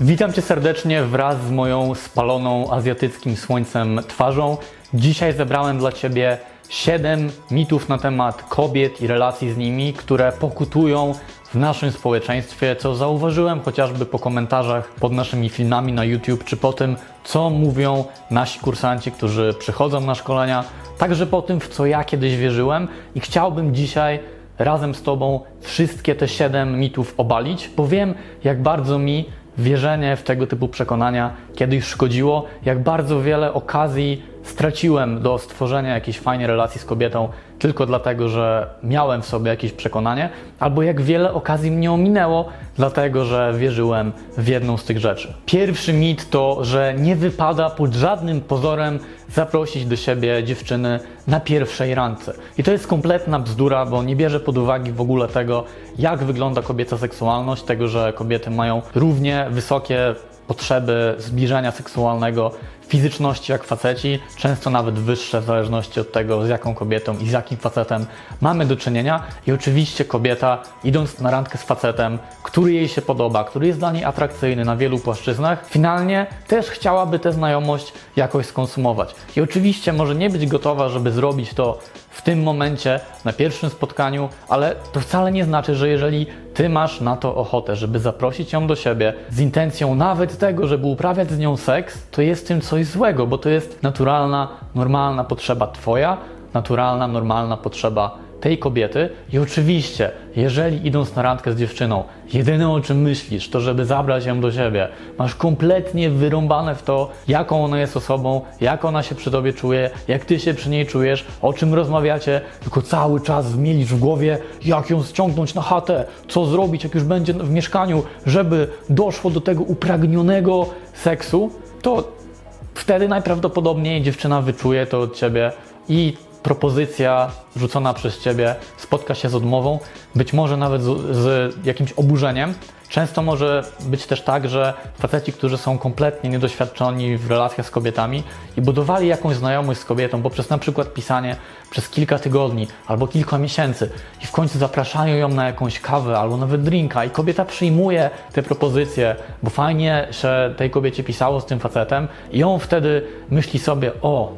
Witam Cię serdecznie wraz z moją spaloną azjatyckim słońcem twarzą. Dzisiaj zebrałem dla Ciebie 7 mitów na temat kobiet i relacji z nimi, które pokutują w naszym społeczeństwie, co zauważyłem chociażby po komentarzach pod naszymi filmami na YouTube, czy po tym, co mówią nasi kursanci, którzy przychodzą na szkolenia, także po tym, w co ja kiedyś wierzyłem i chciałbym dzisiaj razem z Tobą wszystkie te 7 mitów obalić, bo wiem, jak bardzo mi wierzenie w tego typu przekonania kiedyś szkodziło, jak bardzo wiele okazji straciłem do stworzenia jakiejś fajnej relacji z kobietą tylko dlatego, że miałem w sobie jakieś przekonanie, albo jak wiele okazji mnie ominęło, dlatego że wierzyłem w jedną z tych rzeczy. Pierwszy mit to, że nie wypada pod żadnym pozorem zaprosić do siebie dziewczyny na pierwszej randce. I to jest kompletna bzdura, bo nie bierze pod uwagę w ogóle tego, jak wygląda kobieca seksualność, tego, że kobiety mają równie wysokie potrzeby zbliżenia seksualnego, fizyczności jak faceci, często nawet wyższe w zależności od tego, z jaką kobietą i z jakim facetem mamy do czynienia. I oczywiście kobieta, idąc na randkę z facetem, który jej się podoba, który jest dla niej atrakcyjny na wielu płaszczyznach, finalnie też chciałaby tę znajomość jakoś skonsumować. I oczywiście może nie być gotowa, żeby zrobić to w tym momencie, na pierwszym spotkaniu, ale to wcale nie znaczy, że jeżeli ty masz na to ochotę, żeby zaprosić ją do siebie z intencją nawet tego, żeby uprawiać z nią seks, to jest tym coś złego, bo to jest naturalna, normalna potrzeba twoja, naturalna, normalna potrzeba tej kobiety. I oczywiście, jeżeli idąc na randkę z dziewczyną, jedyne o czym myślisz, to żeby zabrać ją do siebie, masz kompletnie wyrąbane w to, jaką ona jest osobą, jak ona się przy tobie czuje, jak ty się przy niej czujesz, o czym rozmawiacie, tylko cały czas mielisz w głowie, jak ją ściągnąć na chatę, co zrobić, jak już będzie w mieszkaniu, żeby doszło do tego upragnionego seksu, to wtedy najprawdopodobniej dziewczyna wyczuje to od ciebie i propozycja rzucona przez ciebie spotka się z odmową, być może nawet z, z, jakimś oburzeniem. Często może być też tak, że faceci, którzy są kompletnie niedoświadczeni w relacjach z kobietami i budowali jakąś znajomość z kobietą poprzez na przykład pisanie przez kilka tygodni albo kilka miesięcy i w końcu zapraszają ją na jakąś kawę albo nawet drinka i kobieta przyjmuje te propozycje, bo fajnie się tej kobiecie pisało z tym facetem i on wtedy myśli sobie, o,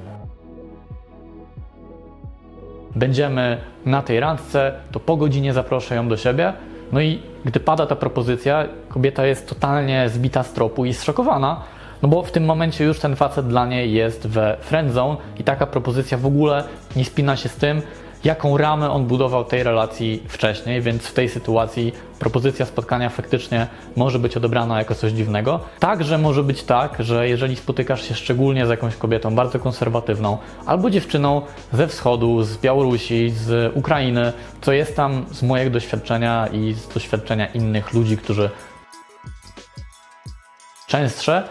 będziemy na tej randce, to po godzinie zaproszę ją do siebie. No i gdy pada ta propozycja, kobieta jest totalnie zbita z tropu i zszokowana, no bo w tym momencie już ten facet dla niej jest we friendzone i taka propozycja w ogóle nie spina się z tym, jaką ramę on budował tej relacji wcześniej, więc w tej sytuacji propozycja spotkania faktycznie może być odebrana jako coś dziwnego. Także może być tak, że jeżeli spotykasz się szczególnie z jakąś kobietą bardzo konserwatywną albo dziewczyną ze wschodu, z Białorusi, z Ukrainy, co jest tam z mojego doświadczenia i z doświadczenia innych ludzi, którzy częstsze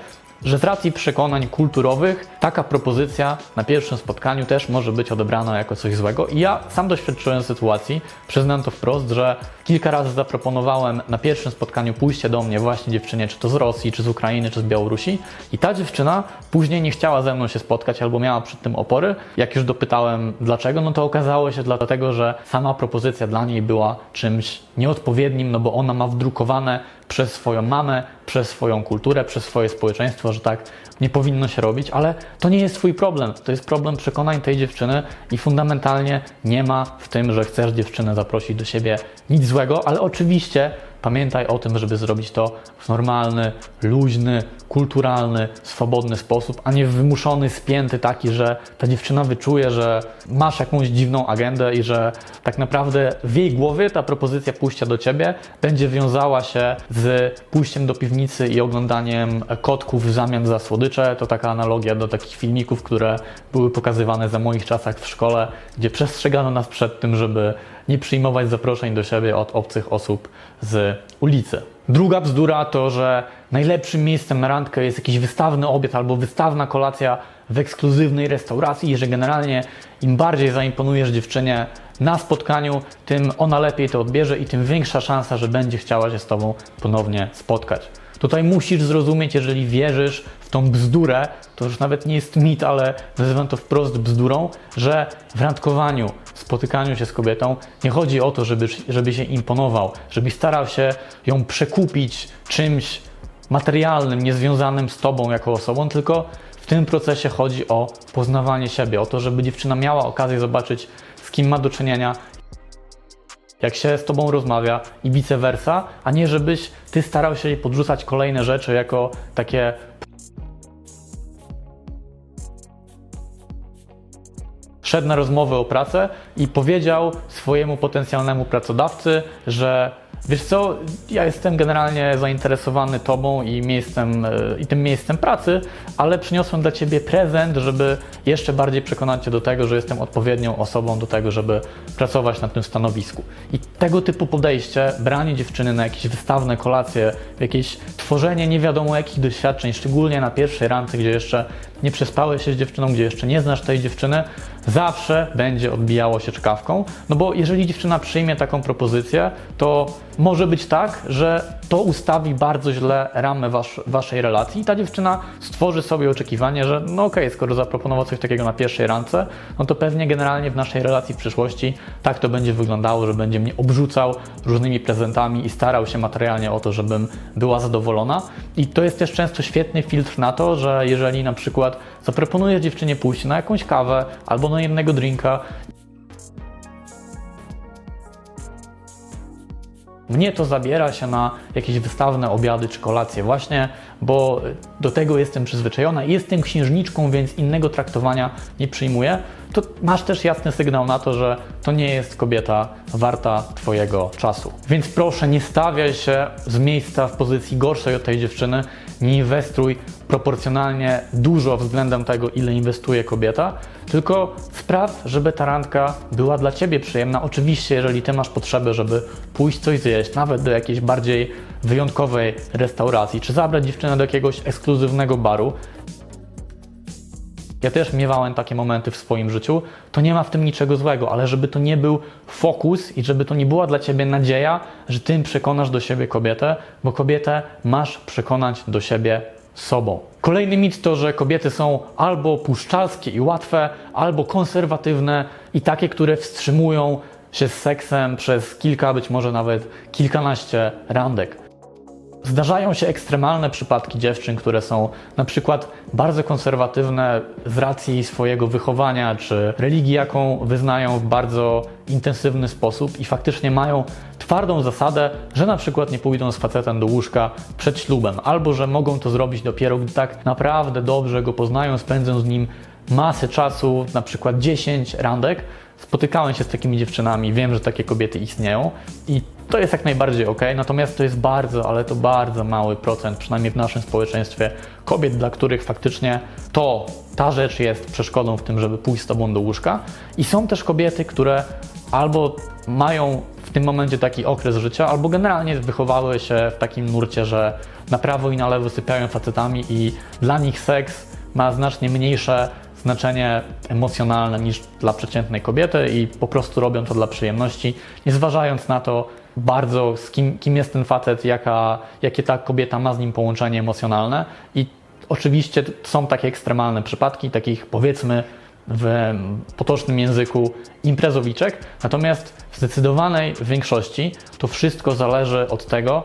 że z racji przekonań kulturowych taka propozycja na pierwszym spotkaniu też może być odebrana jako coś złego. I ja sam doświadczyłem sytuacji, przyznam to wprost, że kilka razy zaproponowałem na pierwszym spotkaniu pójście do mnie właśnie dziewczynie, czy to z Rosji, czy z Ukrainy, czy z Białorusi. I ta dziewczyna później nie chciała ze mną się spotkać albo miała przed tym opory. Jak już dopytałem dlaczego, no to okazało się dlatego, że sama propozycja dla niej była czymś nieodpowiednim, no bo ona ma wdrukowane przez swoją mamę, przez swoją kulturę, przez swoje społeczeństwo, że tak nie powinno się robić, ale to nie jest Twój problem. To jest problem przekonań tej dziewczyny i fundamentalnie nie ma w tym, że chcesz dziewczynę zaprosić do siebie nic złego, ale oczywiście Pamiętaj o tym, żeby zrobić to w normalny, luźny, kulturalny, swobodny sposób, a nie wymuszony, spięty taki, że ta dziewczyna wyczuje, że masz jakąś dziwną agendę i że tak naprawdę w jej głowie ta propozycja pójścia do ciebie będzie wiązała się z pójściem do piwnicy i oglądaniem kotków w zamian za słodycze. To taka analogia do takich filmików, które były pokazywane za moich czasach w szkole, gdzie przestrzegano nas przed tym, żeby nie przyjmować zaproszeń do siebie od obcych osób z ulicy. Druga bzdura to, że najlepszym miejscem na randkę jest jakiś wystawny obiad albo wystawna kolacja w ekskluzywnej restauracji i że generalnie im bardziej zaimponujesz dziewczynie na spotkaniu, tym ona lepiej to odbierze i tym większa szansa, że będzie chciała się z Tobą ponownie spotkać. Tutaj musisz zrozumieć, jeżeli wierzysz w tą bzdurę, to już nawet nie jest mit, ale nazywam to wprost bzdurą, że w randkowaniu, spotykaniu się z kobietą nie chodzi o to, żeby, żeby się imponował, żebyś starał się ją przekupić czymś materialnym, niezwiązanym z tobą jako osobą, tylko w tym procesie chodzi o poznawanie siebie, o to, żeby dziewczyna miała okazję zobaczyć, z kim ma do czynienia, jak się z tobą rozmawia i vice versa, a nie żebyś ty starał się podrzucać kolejne rzeczy jako takie szedł na rozmowę o pracę i powiedział swojemu potencjalnemu pracodawcy, że Wiesz co, ja jestem generalnie zainteresowany Tobą i, miejscem, e, i tym miejscem pracy, ale przyniosłem dla Ciebie prezent, żeby jeszcze bardziej przekonać Cię do tego, że jestem odpowiednią osobą do tego, żeby pracować na tym stanowisku. I tego typu podejście, branie dziewczyny na jakieś wystawne kolacje, jakieś tworzenie nie wiadomo jakich doświadczeń, szczególnie na pierwszej randce, gdzie jeszcze nie przespałeś się z dziewczyną, gdzie jeszcze nie znasz tej dziewczyny, zawsze będzie odbijało się czkawką, no bo jeżeli dziewczyna przyjmie taką propozycję, to może być tak, że to ustawi bardzo źle ramę wasz, waszej relacji i ta dziewczyna stworzy sobie oczekiwanie, że no okej, okay, skoro zaproponował coś takiego na pierwszej randce, no to pewnie generalnie w naszej relacji w przyszłości tak to będzie wyglądało, że będzie mnie obrzucał różnymi prezentami i starał się materialnie o to, żebym była zadowolona. I to jest też często świetny filtr na to, że jeżeli na przykład zaproponujesz dziewczynie pójść na jakąś kawę albo na jednego drinka Mnie to zabiera się na jakieś wystawne obiady czy kolacje właśnie, bo do tego jestem przyzwyczajona i jestem księżniczką, więc innego traktowania nie przyjmuję. To masz też jasny sygnał na to, że to nie jest kobieta warta Twojego czasu. Więc proszę, nie stawiaj się z miejsca w pozycji gorszej od tej dziewczyny, nie inwestuj proporcjonalnie dużo względem tego, ile inwestuje kobieta, tylko spraw, żeby ta randka była dla Ciebie przyjemna. Oczywiście, jeżeli Ty masz potrzebę, żeby pójść coś zjeść, nawet do jakiejś bardziej wyjątkowej restauracji, czy zabrać dziewczynę do jakiegoś ekskluzywnego baru, ja też miewałem takie momenty w swoim życiu, to nie ma w tym niczego złego, ale żeby to nie był fokus i żeby to nie była dla ciebie nadzieja, że tym przekonasz do siebie kobietę, bo kobietę masz przekonać do siebie sobą. Kolejny mit to, że kobiety są albo puszczalskie i łatwe, albo konserwatywne i takie, które wstrzymują się z seksem przez kilka, być może nawet kilkanaście randek. Zdarzają się ekstremalne przypadki dziewczyn, które są na przykład bardzo konserwatywne z racji swojego wychowania czy religii, jaką wyznają w bardzo intensywny sposób i faktycznie mają twardą zasadę, że na przykład nie pójdą z facetem do łóżka przed ślubem, albo że mogą to zrobić dopiero, gdy tak naprawdę dobrze go poznają, spędzą z nim masę czasu, na przykład 10 randek. Spotykałem się z takimi dziewczynami, wiem, że takie kobiety istnieją i to jest jak najbardziej ok, natomiast to jest bardzo, ale to bardzo mały procent, przynajmniej w naszym społeczeństwie, kobiet, dla których faktycznie to, ta rzecz jest przeszkodą w tym, żeby pójść z tobą do łóżka. I są też kobiety, które albo mają w tym momencie taki okres życia, albo generalnie wychowały się w takim nurcie, że na prawo i na lewo sypiają facetami i dla nich seks ma znacznie mniejsze znaczenie emocjonalne niż dla przeciętnej kobiety i po prostu robią to dla przyjemności, nie zważając na to bardzo, z kim, kim jest ten facet, jaka, jakie ta kobieta ma z nim połączenie emocjonalne. I oczywiście są takie ekstremalne przypadki, takich powiedzmy w potocznym języku imprezowiczek, natomiast w zdecydowanej większości to wszystko zależy od tego,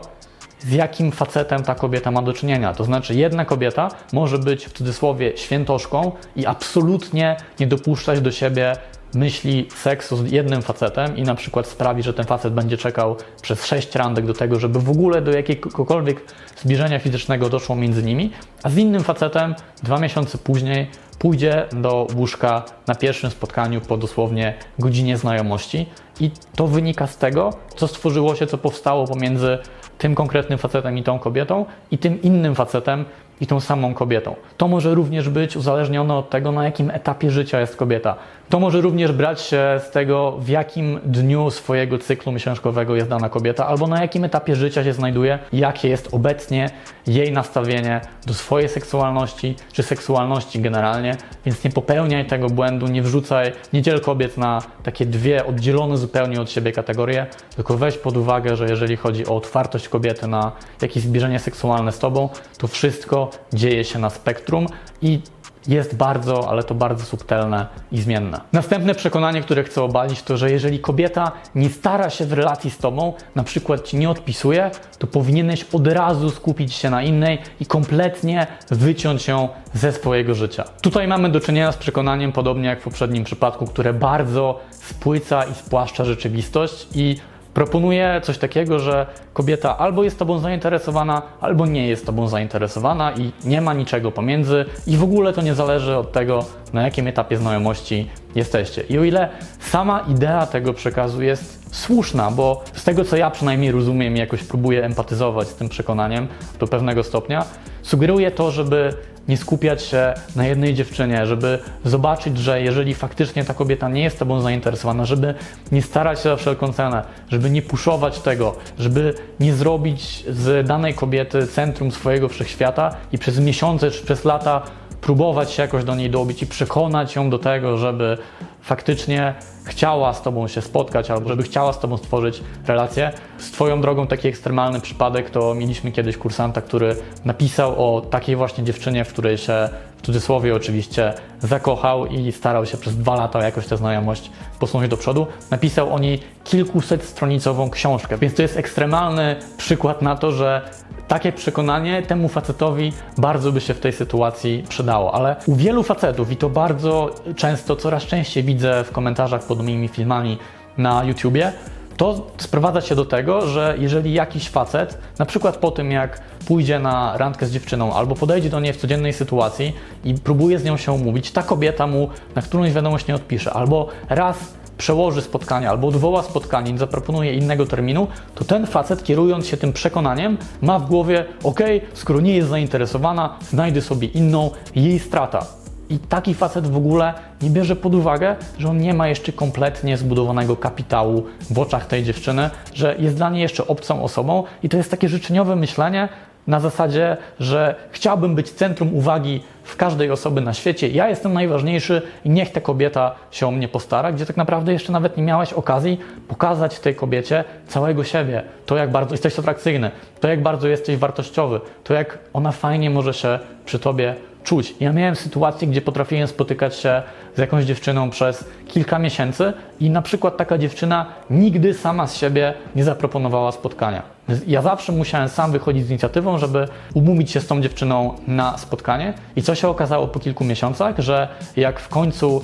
z jakim facetem ta kobieta ma do czynienia. To znaczy, jedna kobieta może być w cudzysłowie świętoszką i absolutnie nie dopuszczać do siebie myśli seksu z jednym facetem i na przykład sprawi, że ten facet będzie czekał przez sześć randek do tego, żeby w ogóle do jakiegokolwiek zbliżenia fizycznego doszło między nimi, a z innym facetem dwa miesiące później pójdzie do łóżka na pierwszym spotkaniu po dosłownie godzinie znajomości i to wynika z tego, co stworzyło się, co powstało pomiędzy tym konkretnym facetem i tą kobietą i tym innym facetem i tą samą kobietą. To może również być uzależnione od tego, na jakim etapie życia jest kobieta. To może również brać się z tego, w jakim dniu swojego cyklu miesiączkowego jest dana kobieta, albo na jakim etapie życia się znajduje, jakie jest obecnie jej nastawienie do swojej seksualności, czy seksualności generalnie. Więc nie popełniaj tego błędu, nie wrzucaj, nie dziel kobiet na takie dwie oddzielone zupełnie od siebie kategorie, tylko weź pod uwagę, że jeżeli chodzi o otwartość kobiety na jakieś zbliżenie seksualne z tobą, to wszystko dzieje się na spektrum i jest bardzo, ale to bardzo subtelne i zmienne. Następne przekonanie, które chcę obalić, to że jeżeli kobieta nie stara się w relacji z tobą, na przykład ci nie odpisuje, to powinieneś od razu skupić się na innej i kompletnie wyciąć ją ze swojego życia. Tutaj mamy do czynienia z przekonaniem, podobnie jak w poprzednim przypadku, które bardzo spłyca i spłaszcza rzeczywistość i Proponuję coś takiego, że kobieta albo jest Tobą zainteresowana, albo nie jest Tobą zainteresowana i nie ma niczego pomiędzy i w ogóle to nie zależy od tego, na jakim etapie znajomości jesteście. I o ile sama idea tego przekazu jest słuszna, bo z tego co ja przynajmniej rozumiem i jakoś próbuję empatyzować z tym przekonaniem do pewnego stopnia, sugeruje to, żeby nie skupiać się na jednej dziewczynie, żeby zobaczyć, że jeżeli faktycznie ta kobieta nie jest Tobą zainteresowana, żeby nie starać się za wszelką cenę, żeby nie puszować tego, żeby nie zrobić z danej kobiety centrum swojego wszechświata i przez miesiące czy przez lata próbować się jakoś do niej dobić i przekonać ją do tego, żeby faktycznie chciała z Tobą się spotkać albo żeby chciała z Tobą stworzyć relację. Z Twoją drogą taki ekstremalny przypadek to mieliśmy kiedyś kursanta, który napisał o takiej właśnie dziewczynie, w której się w cudzysłowie oczywiście zakochał i starał się przez dwa lata jakoś tę znajomość posunąć do przodu. Napisał o niej kilkuset stronicową książkę, więc to jest ekstremalny przykład na to, że takie przekonanie temu facetowi bardzo by się w tej sytuacji przydało, ale u wielu facetów, i to bardzo często, coraz częściej widzę w komentarzach pod moimi filmami na YouTubie, to sprowadza się do tego, że jeżeli jakiś facet, na przykład po tym jak pójdzie na randkę z dziewczyną albo podejdzie do niej w codziennej sytuacji i próbuje z nią się umówić, ta kobieta mu na którąś wiadomość nie odpisze, albo raz przełoży spotkanie albo odwoła spotkanie zaproponuje innego terminu, to ten facet, kierując się tym przekonaniem, ma w głowie: OK, skoro nie jest zainteresowana, znajdę sobie inną, jej strata. I taki facet w ogóle nie bierze pod uwagę, że on nie ma jeszcze kompletnie zbudowanego kapitału w oczach tej dziewczyny, że jest dla niej jeszcze obcą osobą i to jest takie życzeniowe myślenie, na zasadzie, że chciałbym być centrum uwagi w każdej osoby na świecie. Ja jestem najważniejszy i niech ta kobieta się o mnie postara, gdzie tak naprawdę jeszcze nawet nie miałeś okazji pokazać tej kobiecie całego siebie. To, jak bardzo jesteś atrakcyjny, to, jak bardzo jesteś wartościowy, to, jak ona fajnie może się przy tobie czuć. Ja miałem sytuację, gdzie potrafiłem spotykać się z jakąś dziewczyną przez kilka miesięcy i na przykład taka dziewczyna nigdy sama z siebie nie zaproponowała spotkania. Ja zawsze musiałem sam wychodzić z inicjatywą, żeby umówić się z tą dziewczyną na spotkanie i co się okazało po kilku miesiącach, że jak w końcu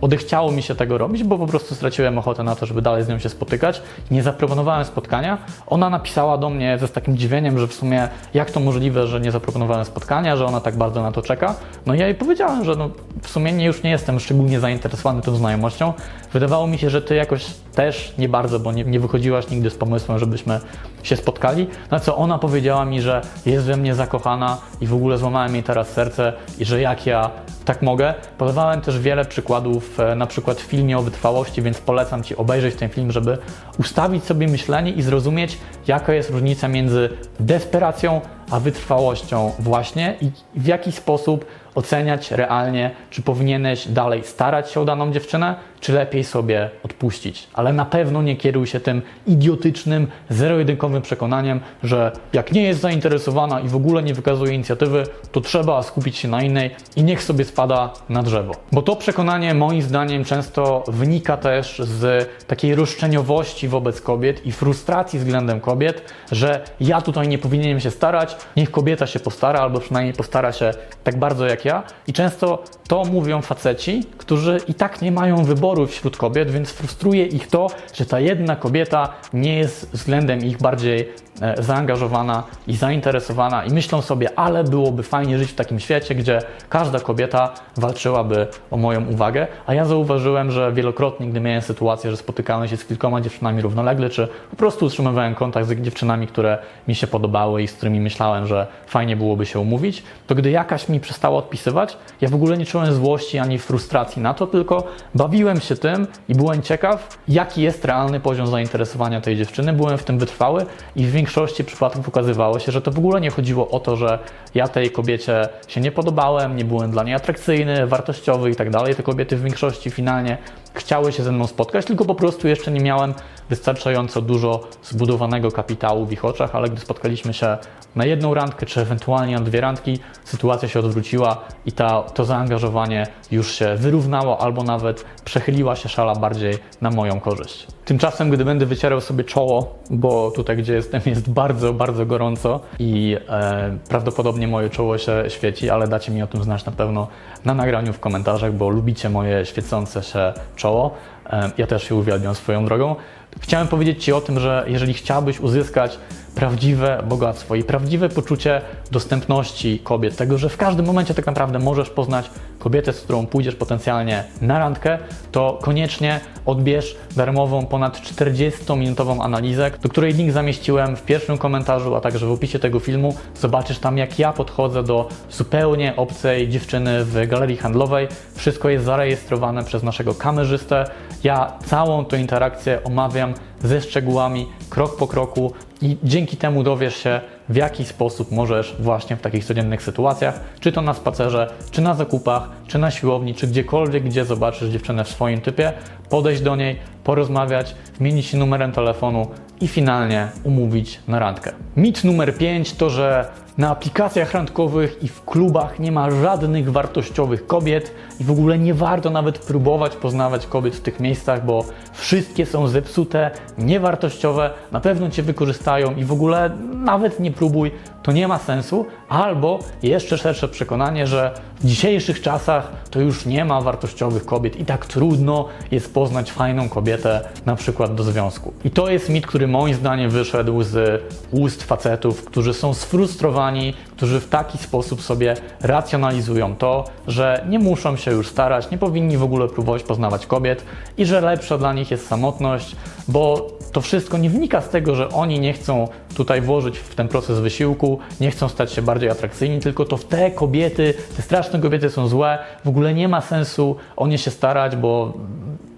odechciało mi się tego robić, bo po prostu straciłem ochotę na to, żeby dalej z nią się spotykać. Nie zaproponowałem spotkania. Ona napisała do mnie ze z takim dziwieniem, że w sumie jak to możliwe, że nie zaproponowałem spotkania, że ona tak bardzo na to czeka. No i ja jej powiedziałem, że no, w sumie nie, już nie jestem szczególnie zainteresowany tą znajomością. Wydawało mi się, że ty jakoś też nie bardzo, bo nie, nie wychodziłaś nigdy z pomysłem, żebyśmy się spotkali. Na co ona powiedziała mi, że jest we mnie zakochana i w ogóle złamałem jej teraz serce i że jak ja tak mogę. Podawałem też wiele przykładów, e, na przykład w filmie o wytrwałości, więc polecam Ci obejrzeć ten film, żeby ustawić sobie myślenie i zrozumieć, jaka jest różnica między desperacją a wytrwałością właśnie i w jaki sposób oceniać realnie, czy powinieneś dalej starać się o daną dziewczynę, czy lepiej sobie odpuścić. Ale na pewno nie kieruj się tym idiotycznym, zero-jedynkowym przekonaniem, że jak nie jest zainteresowana i w ogóle nie wykazuje inicjatywy, to trzeba skupić się na innej i niech sobie spada na drzewo. Bo to przekonanie moim zdaniem często wynika też z takiej roszczeniowości wobec kobiet i frustracji względem kobiet, że ja tutaj nie powinienem się starać, niech kobieta się postara, albo przynajmniej postara się tak bardzo jak ja. I często to mówią faceci, którzy i tak nie mają wyboru wśród kobiet, więc frustruje ich to, że ta jedna kobieta nie jest względem ich bardziej e, zaangażowana i zainteresowana i myślą sobie, ale byłoby fajnie żyć w takim świecie, gdzie każda kobieta walczyłaby o moją uwagę, a ja zauważyłem, że wielokrotnie, gdy miałem sytuację, że spotykałem się z kilkoma dziewczynami równolegle, czy po prostu utrzymywałem kontakt z dziewczynami, które mi się podobały i z którymi myślałem, że fajnie byłoby się umówić, to gdy jakaś mi przestała odpisywać, ja w ogóle nie czułem złości ani frustracji na to, tylko bawiłem się tym i byłem ciekaw, jaki jest realny poziom zainteresowania tej dziewczyny. Byłem w tym wytrwały i w większości przypadków okazywało się, że to w ogóle nie chodziło o to, że ja tej kobiecie się nie podobałem, nie byłem dla niej atrakcyjny, wartościowy i tak dalej. Te kobiety w większości finalnie chciały się ze mną spotkać, tylko po prostu jeszcze nie miałem wystarczająco dużo zbudowanego kapitału w ich oczach, ale gdy spotkaliśmy się na jedną randkę, czy ewentualnie na dwie randki, sytuacja się odwróciła i ta, to zaangażowanie już się wyrównało, albo nawet przechyliła się szala bardziej na moją korzyść. Tymczasem, gdy będę wycierał sobie czoło, bo tutaj, gdzie jestem, jest bardzo, bardzo gorąco i e, prawdopodobnie moje czoło się świeci, ale dacie mi o tym znać na pewno na nagraniu w komentarzach, bo lubicie moje świecące się czoło. E, ja też się uwielbiam swoją drogą. Chciałem powiedzieć Ci o tym, że jeżeli chciałbyś uzyskać prawdziwe bogactwo i prawdziwe poczucie dostępności kobiet, tego, że w każdym momencie tak naprawdę możesz poznać kobietę, z którą pójdziesz potencjalnie na randkę, to koniecznie odbierz darmową ponad 40-minutową analizę, do której link zamieściłem w pierwszym komentarzu, a także w opisie tego filmu. Zobaczysz tam, jak ja podchodzę do zupełnie obcej dziewczyny w galerii handlowej. Wszystko jest zarejestrowane przez naszego kamerzystę. Ja całą tę interakcję omawiam ze szczegółami, krok po kroku i dzięki temu dowiesz się, w jaki sposób możesz właśnie w takich codziennych sytuacjach, czy to na spacerze, czy na zakupach, czy na siłowni, czy gdziekolwiek, gdzie zobaczysz dziewczynę w swoim typie, podejść do niej, porozmawiać, wymienić się numerem telefonu i finalnie umówić na randkę. Mit numer 5 to, że na aplikacjach randkowych i w klubach nie ma żadnych wartościowych kobiet i w ogóle nie warto nawet próbować poznawać kobiet w tych miejscach, bo wszystkie są zepsute, niewartościowe, na pewno cię wykorzystają i w ogóle nawet nie próbuj, to nie ma sensu. Albo jeszcze szersze przekonanie, że w dzisiejszych czasach to już nie ma wartościowych kobiet i tak trudno jest poznać fajną kobietę, na przykład do związku. I to jest mit, który moim zdaniem wyszedł z ust facetów, którzy są sfrustrowani, którzy w taki sposób sobie racjonalizują to, że nie muszą się już starać, nie powinni w ogóle próbować poznawać kobiet i że lepsza dla nich jest samotność, bo to wszystko nie wynika z tego, że oni nie chcą tutaj włożyć w ten proces wysiłku, nie chcą stać się bardziej atrakcyjni, tylko to w te kobiety, te straszne kobiety są złe, w ogóle nie ma sensu o nie się starać, bo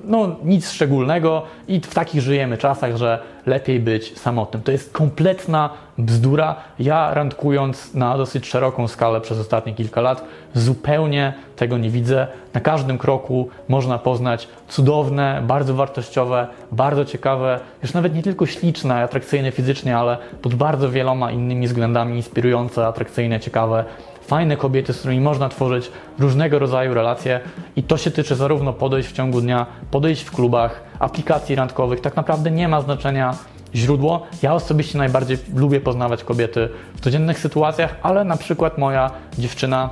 no nic szczególnego i w takich żyjemy czasach, że lepiej być samotnym. To jest kompletna bzdura. Ja randkując na dosyć szeroką skalę przez ostatnie kilka lat, zupełnie tego nie widzę. Na każdym kroku można poznać cudowne, bardzo wartościowe, bardzo ciekawe, już nawet nie tylko śliczne, atrakcyjne fizycznie, ale pod bardzo wieloma innymi względami inspirujące, atrakcyjne, ciekawe fajne kobiety, z którymi można tworzyć różnego rodzaju relacje i to się tyczy zarówno podejść w ciągu dnia, podejść w klubach, aplikacji randkowych. Tak naprawdę nie ma znaczenia źródło. Ja osobiście najbardziej lubię poznawać kobiety w codziennych sytuacjach, ale na przykład moja dziewczyna,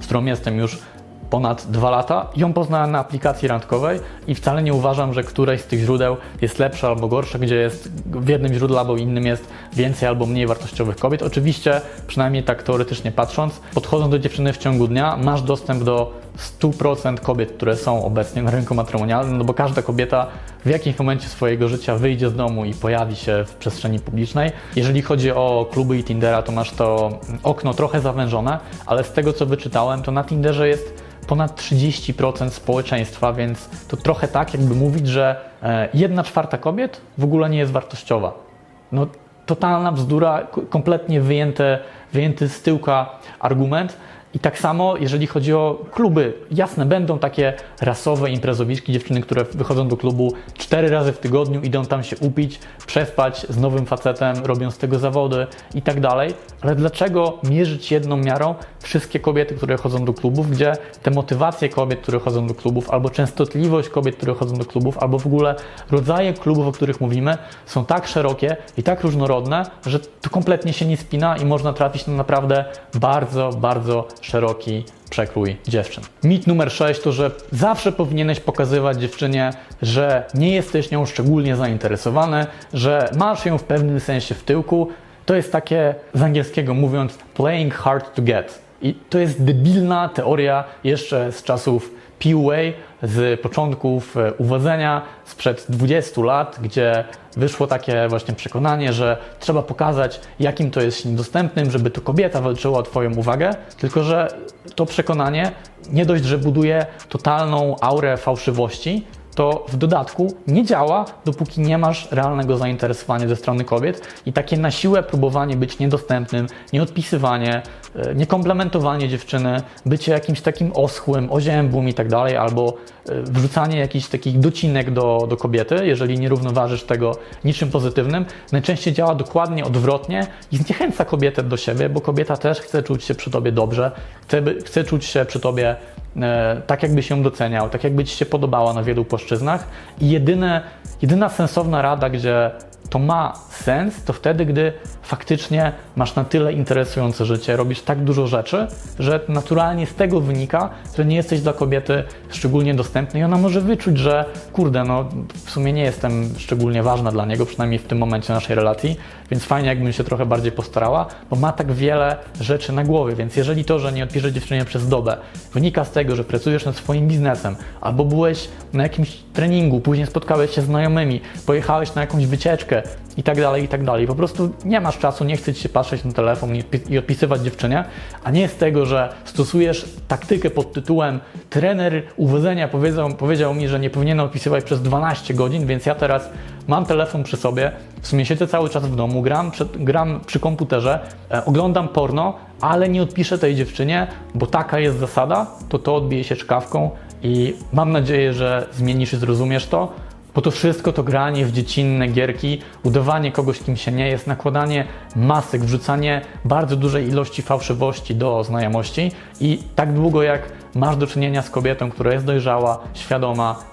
z którą jestem już ponad dwa lata. Ją poznałem na aplikacji randkowej i wcale nie uważam, że któreś z tych źródeł jest lepsze albo gorsze, gdzie jest w jednym źródle albo innym jest więcej albo mniej wartościowych kobiet. Oczywiście, przynajmniej tak teoretycznie patrząc, podchodząc do dziewczyny w ciągu dnia, masz dostęp do 100% kobiet, które są obecnie na rynku matrymonialnym, no bo każda kobieta w jakimś momencie swojego życia wyjdzie z domu i pojawi się w przestrzeni publicznej. Jeżeli chodzi o kluby i Tindera, to masz to okno trochę zawężone, ale z tego co wyczytałem, to na Tinderze jest ponad 30% społeczeństwa, więc to trochę tak, jakby mówić, że e, jedna czwarta kobiet w ogóle nie jest wartościowa. No, totalna bzdura, kompletnie wyjęte, wyjęty z tyłka argument. I tak samo, jeżeli chodzi o kluby, jasne, będą takie rasowe imprezowiczki, dziewczyny, które wychodzą do klubu cztery razy w tygodniu, idą tam się upić, przespać z nowym facetem, robią z tego zawody i tak dalej. Ale dlaczego mierzyć jedną miarą wszystkie kobiety, które chodzą do klubów, gdzie te motywacje kobiet, które chodzą do klubów, albo częstotliwość kobiet, które chodzą do klubów, albo w ogóle rodzaje klubów, o których mówimy, są tak szerokie i tak różnorodne, że to kompletnie się nie spina i można trafić na naprawdę bardzo, bardzo szeroki przekrój dziewczyn. Mit numer 6 to, że zawsze powinieneś pokazywać dziewczynie, że nie jesteś nią szczególnie zainteresowany, że masz ją w pewnym sensie w tyłku. To jest takie z angielskiego mówiąc playing hard to get. I to jest debilna teoria jeszcze z czasów PUA, z początków e, uwodzenia sprzed 20 lat, gdzie wyszło takie właśnie przekonanie, że trzeba pokazać, jakim to jest niedostępnym, żeby to kobieta walczyła o Twoją uwagę, tylko że to przekonanie nie dość, że buduje totalną aurę fałszywości, to w dodatku nie działa, dopóki nie masz realnego zainteresowania ze strony kobiet i takie na siłę próbowanie być niedostępnym, nieodpisywanie, e, niekomplementowanie dziewczyny, bycie jakimś takim oschłym, oziębłym i tak dalej, albo e, wrzucanie jakichś takich docinek do, do kobiety, jeżeli nie równoważysz tego niczym pozytywnym, najczęściej działa dokładnie odwrotnie i zniechęca kobietę do siebie, bo kobieta też chce czuć się przy tobie dobrze, chce, chce czuć się przy tobie tak jakby się doceniał, tak jakby Ci się podobała na wielu płaszczyznach. I jedyne, jedyna sensowna rada, gdzie to ma sens, to wtedy, gdy faktycznie masz na tyle interesujące życie, robisz tak dużo rzeczy, że naturalnie z tego wynika, że nie jesteś dla kobiety szczególnie dostępny i ona może wyczuć, że kurde, no w sumie nie jestem szczególnie ważna dla niego, przynajmniej w tym momencie naszej relacji, więc fajnie jakbym się trochę bardziej postarała, bo ma tak wiele rzeczy na głowie, więc jeżeli to, że nie odpisze dziewczynie przez dobę, wynika z tego, że pracujesz nad swoim biznesem, albo byłeś na jakimś treningu, później spotkałeś się z znajomymi, pojechałeś na jakąś wycieczkę i tak dalej, i tak dalej. Po prostu nie masz czasu, nie chce ci się patrzeć na telefon i odpisywać dziewczynie, a nie z tego, że stosujesz taktykę pod tytułem trener uwodzenia powiedział, powiedział mi, że nie powinienem odpisywać przez 12 godzin, więc ja teraz mam telefon przy sobie, w sumie siedzę cały czas w domu, gram, przed, gram przy komputerze, e, oglądam porno, ale nie odpiszę tej dziewczynie, bo taka jest zasada, to to odbije się czkawką i mam nadzieję, że zmienisz i zrozumiesz to. Bo to wszystko to granie w dziecinne gierki, udawanie kogoś, kim się nie jest, nakładanie masek, wrzucanie bardzo dużej ilości fałszywości do znajomości i tak długo jak masz do czynienia z kobietą, która jest dojrzała, świadoma,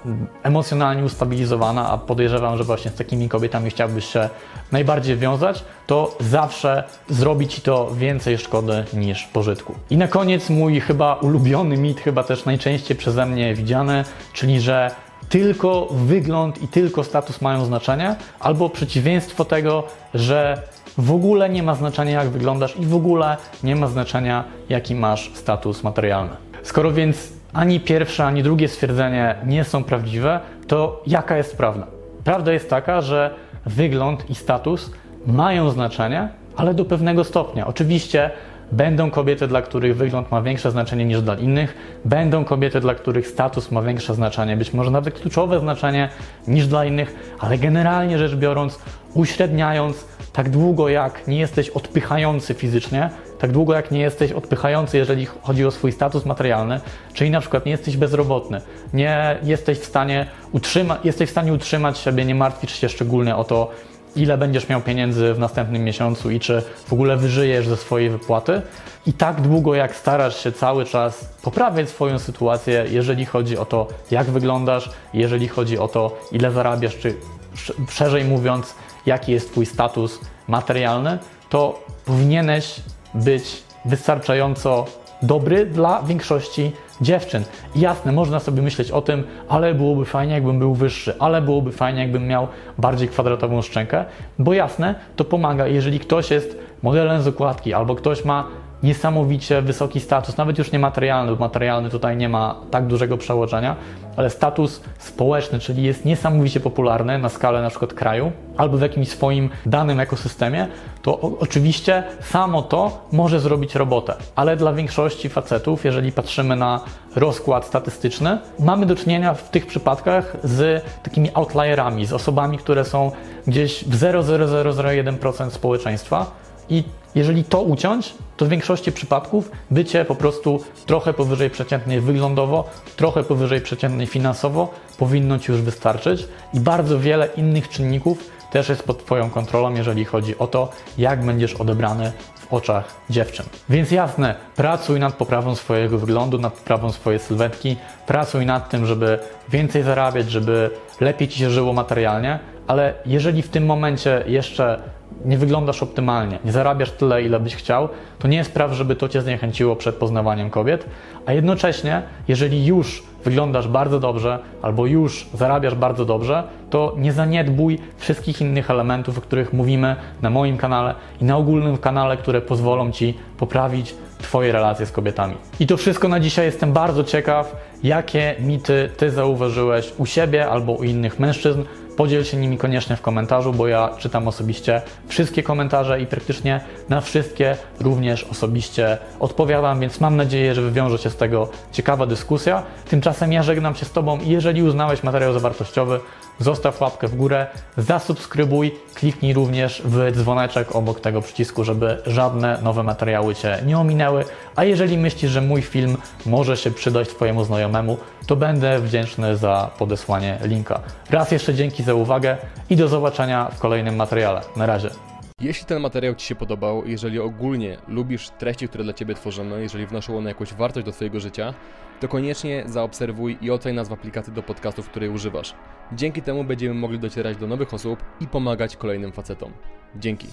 emocjonalnie ustabilizowana, a podejrzewam, że właśnie z takimi kobietami chciałbyś się najbardziej wiązać, to zawsze zrobi ci to więcej szkody niż pożytku. I na koniec mój chyba ulubiony mit, chyba też najczęściej przeze mnie widziany, czyli że tylko wygląd i tylko status mają znaczenie, albo przeciwieństwo tego, że w ogóle nie ma znaczenia, jak wyglądasz i w ogóle nie ma znaczenia, jaki masz status materialny. Skoro więc ani pierwsze, ani drugie stwierdzenie nie są prawdziwe, to jaka jest prawda? Prawda jest taka, że wygląd i status mają znaczenie, ale do pewnego stopnia. Oczywiście Będą kobiety, dla których wygląd ma większe znaczenie niż dla innych, będą kobiety, dla których status ma większe znaczenie, być może nawet kluczowe znaczenie niż dla innych, ale generalnie rzecz biorąc, uśredniając, tak długo jak nie jesteś odpychający fizycznie, tak długo jak nie jesteś odpychający, jeżeli chodzi o swój status materialny, czyli na przykład nie jesteś bezrobotny, nie jesteś w stanie, utrzyma- jesteś w stanie utrzymać siebie, nie martwisz się szczególnie o to, ile będziesz miał pieniędzy w następnym miesiącu i czy w ogóle wyżyjesz ze swojej wypłaty. I tak długo, jak starasz się cały czas poprawiać swoją sytuację, jeżeli chodzi o to, jak wyglądasz, jeżeli chodzi o to, ile zarabiasz, czy szerzej mówiąc, jaki jest Twój status materialny, to powinieneś być wystarczająco dobry dla większości dziewczyn. jasne, można sobie myśleć o tym, ale byłoby fajnie, jakbym był wyższy, ale byłoby fajnie, jakbym miał bardziej kwadratową szczękę, bo jasne, to pomaga, jeżeli ktoś jest modelem z okładki albo ktoś ma niesamowicie wysoki status, nawet już nie materialny, bo materialny tutaj nie ma tak dużego przełożenia, ale status społeczny, czyli jest niesamowicie popularny na skalę na przykład kraju albo w jakimś swoim danym ekosystemie, to oczywiście samo to może zrobić robotę. Ale dla większości facetów, jeżeli patrzymy na rozkład statystyczny, mamy do czynienia w tych przypadkach z takimi outlierami, z osobami, które są gdzieś w 0,0001% społeczeństwa i jeżeli to uciąć, to w większości przypadków bycie po prostu trochę powyżej przeciętnej wyglądowo, trochę powyżej przeciętnej finansowo powinno Ci już wystarczyć i bardzo wiele innych czynników też jest pod Twoją kontrolą, jeżeli chodzi o to, jak będziesz odebrany w oczach dziewczyn. Więc jasne, pracuj nad poprawą swojego wyglądu, nad poprawą swojej sylwetki, pracuj nad tym, żeby więcej zarabiać, żeby lepiej Ci się żyło materialnie, ale jeżeli w tym momencie jeszcze nie wyglądasz optymalnie, nie zarabiasz tyle, ile byś chciał, to nie jest spraw, żeby to cię zniechęciło przed poznawaniem kobiet, a jednocześnie, jeżeli już wyglądasz bardzo dobrze albo już zarabiasz bardzo dobrze, to nie zaniedbuj wszystkich innych elementów, o których mówimy na moim kanale i na ogólnym kanale, które pozwolą ci poprawić Twoje relacje z kobietami. I to wszystko na dzisiaj. Jestem bardzo ciekaw, jakie mity Ty zauważyłeś u siebie albo u innych mężczyzn. Podziel się nimi koniecznie w komentarzu, bo ja czytam osobiście wszystkie komentarze i praktycznie na wszystkie również osobiście odpowiadam, więc mam nadzieję, że wywiąże się z tego ciekawa dyskusja. Tymczasem ja żegnam się z Tobą i jeżeli uznałeś materiał za wartościowy, zostaw łapkę w górę, zasubskrybuj, kliknij również w dzwoneczek obok tego przycisku, żeby żadne nowe materiały Cię nie ominęły. A jeżeli myślisz, że mój film może się przydać Twojemu znajomemu, to będę wdzięczny za podesłanie linka. Raz jeszcze dzięki za uwagę i do zobaczenia w kolejnym materiale. Na razie. Jeśli ten materiał Ci się podobał, jeżeli ogólnie lubisz treści, które dla Ciebie tworzymy, jeżeli wnoszą one jakąś wartość do Twojego życia, to koniecznie zaobserwuj i oceń nas w aplikacji do podcastów, której używasz. Dzięki temu będziemy mogli docierać do nowych osób i pomagać kolejnym facetom. Dzięki.